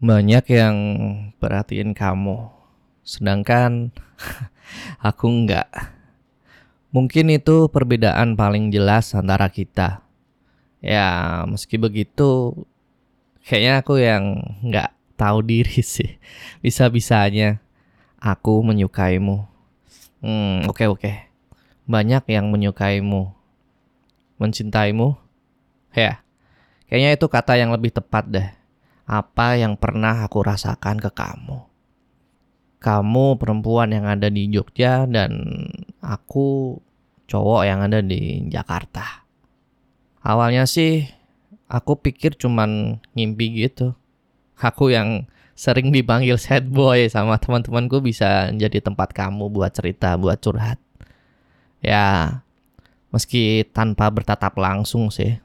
Banyak yang perhatiin kamu, sedangkan aku enggak. Mungkin itu perbedaan paling jelas antara kita. Ya, meski begitu, kayaknya aku yang enggak tahu diri sih. Bisa-bisanya aku menyukaimu. Hmm, oke okay, oke. Okay. Banyak yang menyukaimu. Mencintaimu? Ya, kayaknya itu kata yang lebih tepat deh apa yang pernah aku rasakan ke kamu. Kamu perempuan yang ada di Jogja dan aku cowok yang ada di Jakarta. Awalnya sih aku pikir cuman ngimpi gitu. Aku yang sering dipanggil sad boy sama teman-temanku bisa jadi tempat kamu buat cerita, buat curhat. Ya, meski tanpa bertatap langsung sih.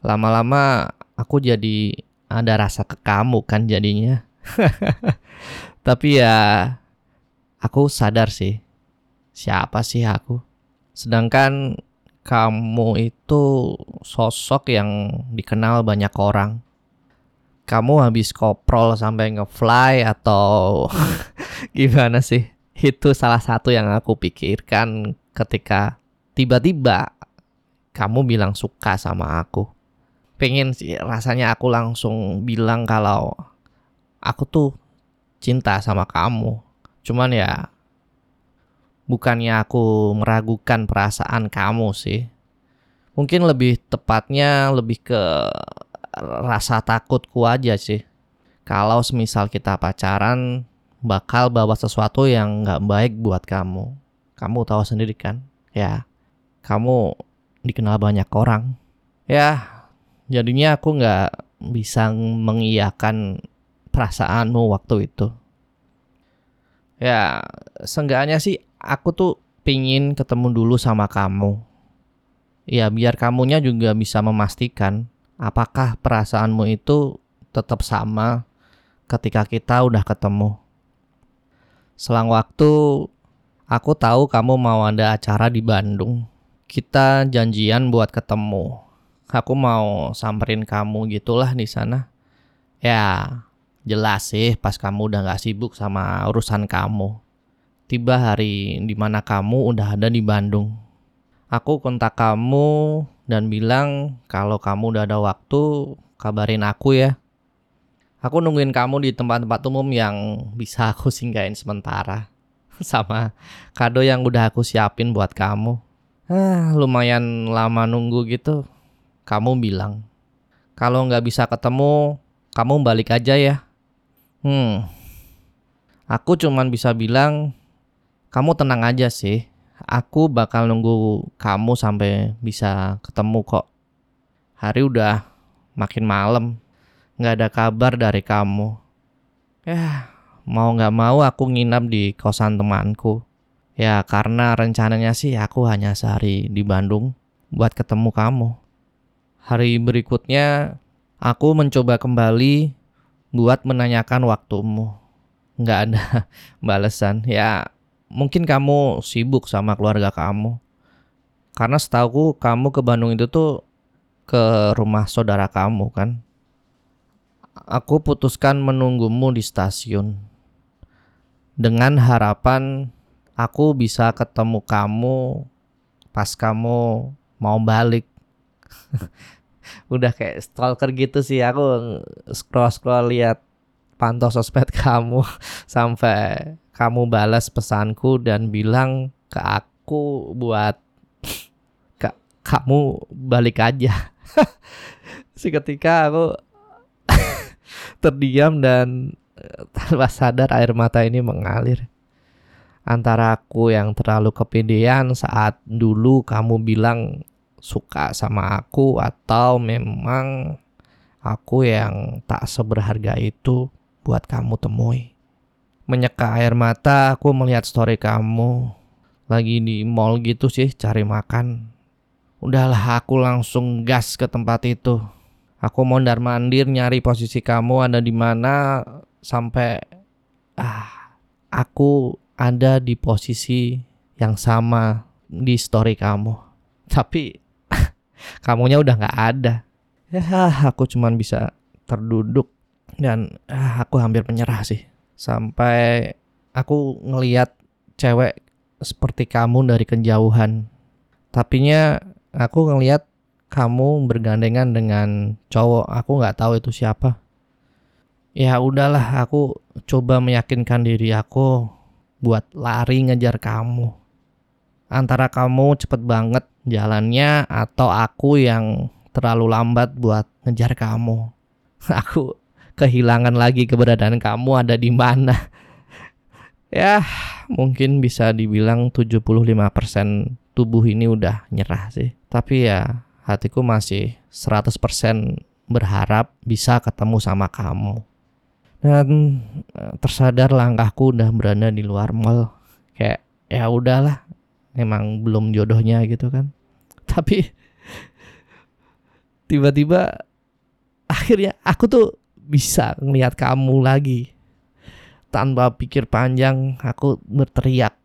Lama-lama aku jadi ada rasa ke kamu kan jadinya. Tapi ya aku sadar sih siapa sih aku. Sedangkan kamu itu sosok yang dikenal banyak orang. Kamu habis koprol sampai ngefly atau gimana sih? Itu salah satu yang aku pikirkan ketika tiba-tiba kamu bilang suka sama aku pengen sih rasanya aku langsung bilang kalau aku tuh cinta sama kamu. Cuman ya bukannya aku meragukan perasaan kamu sih. Mungkin lebih tepatnya lebih ke rasa takutku aja sih. Kalau semisal kita pacaran bakal bawa sesuatu yang nggak baik buat kamu. Kamu tahu sendiri kan? Ya, kamu dikenal banyak orang. Ya, jadinya aku nggak bisa mengiyakan perasaanmu waktu itu. Ya seenggaknya sih aku tuh pingin ketemu dulu sama kamu. Ya biar kamunya juga bisa memastikan apakah perasaanmu itu tetap sama ketika kita udah ketemu. Selang waktu aku tahu kamu mau ada acara di Bandung. Kita janjian buat ketemu aku mau samperin kamu gitulah di sana. Ya, jelas sih pas kamu udah gak sibuk sama urusan kamu. Tiba hari di mana kamu udah ada di Bandung. Aku kontak kamu dan bilang kalau kamu udah ada waktu, kabarin aku ya. Aku nungguin kamu di tempat-tempat umum yang bisa aku singgahin sementara. Sama kado yang udah aku siapin buat kamu. Ah, lumayan lama nunggu gitu kamu bilang, kalau nggak bisa ketemu, kamu balik aja ya. Hmm, aku cuman bisa bilang, kamu tenang aja sih. Aku bakal nunggu kamu sampai bisa ketemu kok. Hari udah makin malam, nggak ada kabar dari kamu. Ya, mau nggak mau aku nginap di kosan temanku. Ya karena rencananya sih aku hanya sehari di Bandung buat ketemu kamu hari berikutnya aku mencoba kembali buat menanyakan waktumu. Nggak ada balasan. Ya mungkin kamu sibuk sama keluarga kamu. Karena setahu kamu ke Bandung itu tuh ke rumah saudara kamu kan. Aku putuskan menunggumu di stasiun. Dengan harapan aku bisa ketemu kamu pas kamu mau balik. udah kayak stalker gitu sih aku scroll scroll lihat pantau sosmed kamu sampai kamu balas pesanku dan bilang ke aku buat ke kamu balik aja. Seketika aku terdiam dan tanpa sadar air mata ini mengalir. Antara aku yang terlalu kepedean saat dulu kamu bilang suka sama aku atau memang aku yang tak seberharga itu buat kamu temui. Menyeka air mata aku melihat story kamu lagi di mall gitu sih cari makan. Udahlah aku langsung gas ke tempat itu. Aku mondar mandir nyari posisi kamu ada di mana sampai ah aku ada di posisi yang sama di story kamu. Tapi kamunya udah nggak ada. Ya, aku cuman bisa terduduk dan ah, aku hampir menyerah sih. Sampai aku ngeliat cewek seperti kamu dari kejauhan. Tapinya aku ngeliat kamu bergandengan dengan cowok. Aku nggak tahu itu siapa. Ya udahlah aku coba meyakinkan diri aku buat lari ngejar kamu antara kamu cepet banget jalannya atau aku yang terlalu lambat buat ngejar kamu aku kehilangan lagi keberadaan kamu ada di mana ya mungkin bisa dibilang 75% tubuh ini udah nyerah sih. Tapi ya hatiku masih 100% berharap bisa ketemu sama kamu. Dan eh, tersadar langkahku udah berada di luar mall. Kayak ya udahlah, emang belum jodohnya gitu kan. Tapi tiba-tiba akhirnya aku tuh bisa ngeliat kamu lagi tanpa pikir panjang, aku berteriak,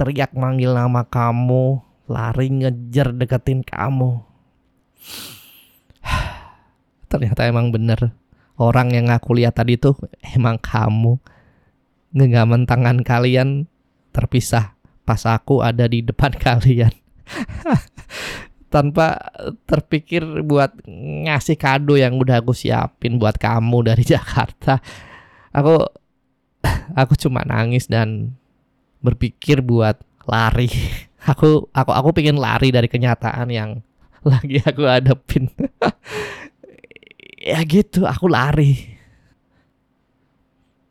teriak manggil nama kamu, lari ngejar deketin kamu. Ternyata emang bener orang yang aku lihat tadi tuh emang kamu. Genggaman tangan kalian terpisah pas aku ada di depan kalian. Tanpa terpikir buat ngasih kado yang udah aku siapin buat kamu dari Jakarta. Aku aku cuma nangis dan berpikir buat lari. Aku aku aku pengen lari dari kenyataan yang lagi aku hadapin. ya gitu, aku lari.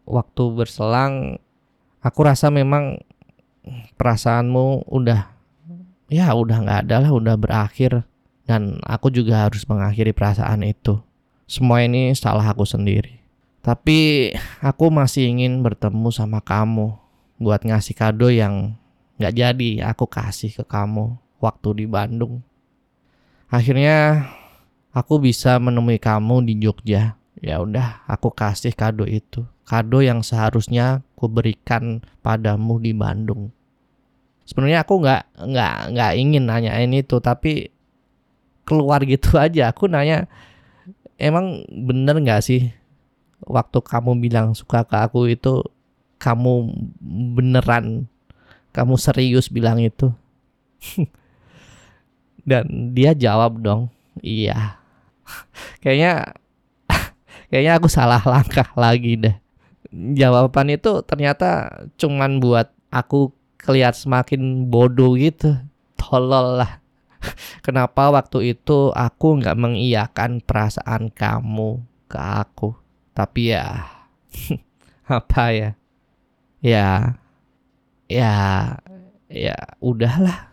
Waktu berselang, aku rasa memang perasaanmu udah ya udah nggak ada lah, udah berakhir dan aku juga harus mengakhiri perasaan itu. Semua ini salah aku sendiri. Tapi aku masih ingin bertemu sama kamu buat ngasih kado yang gak jadi aku kasih ke kamu waktu di Bandung. Akhirnya aku bisa menemui kamu di Jogja. Ya udah, aku kasih kado itu. Kado yang seharusnya aku berikan padamu di Bandung. Sebenarnya aku nggak nggak nggak ingin nanyain itu, tapi keluar gitu aja. Aku nanya, emang bener nggak sih waktu kamu bilang suka ke aku itu kamu beneran kamu serius bilang itu? Dan dia jawab dong iya. Kayaknya kayaknya aku salah langkah lagi deh. Jawaban itu ternyata cuman buat aku kelihat semakin bodoh gitu tolol lah kenapa waktu itu aku nggak mengiyakan perasaan kamu ke aku tapi ya apa ya? Ya ya ya udahlah.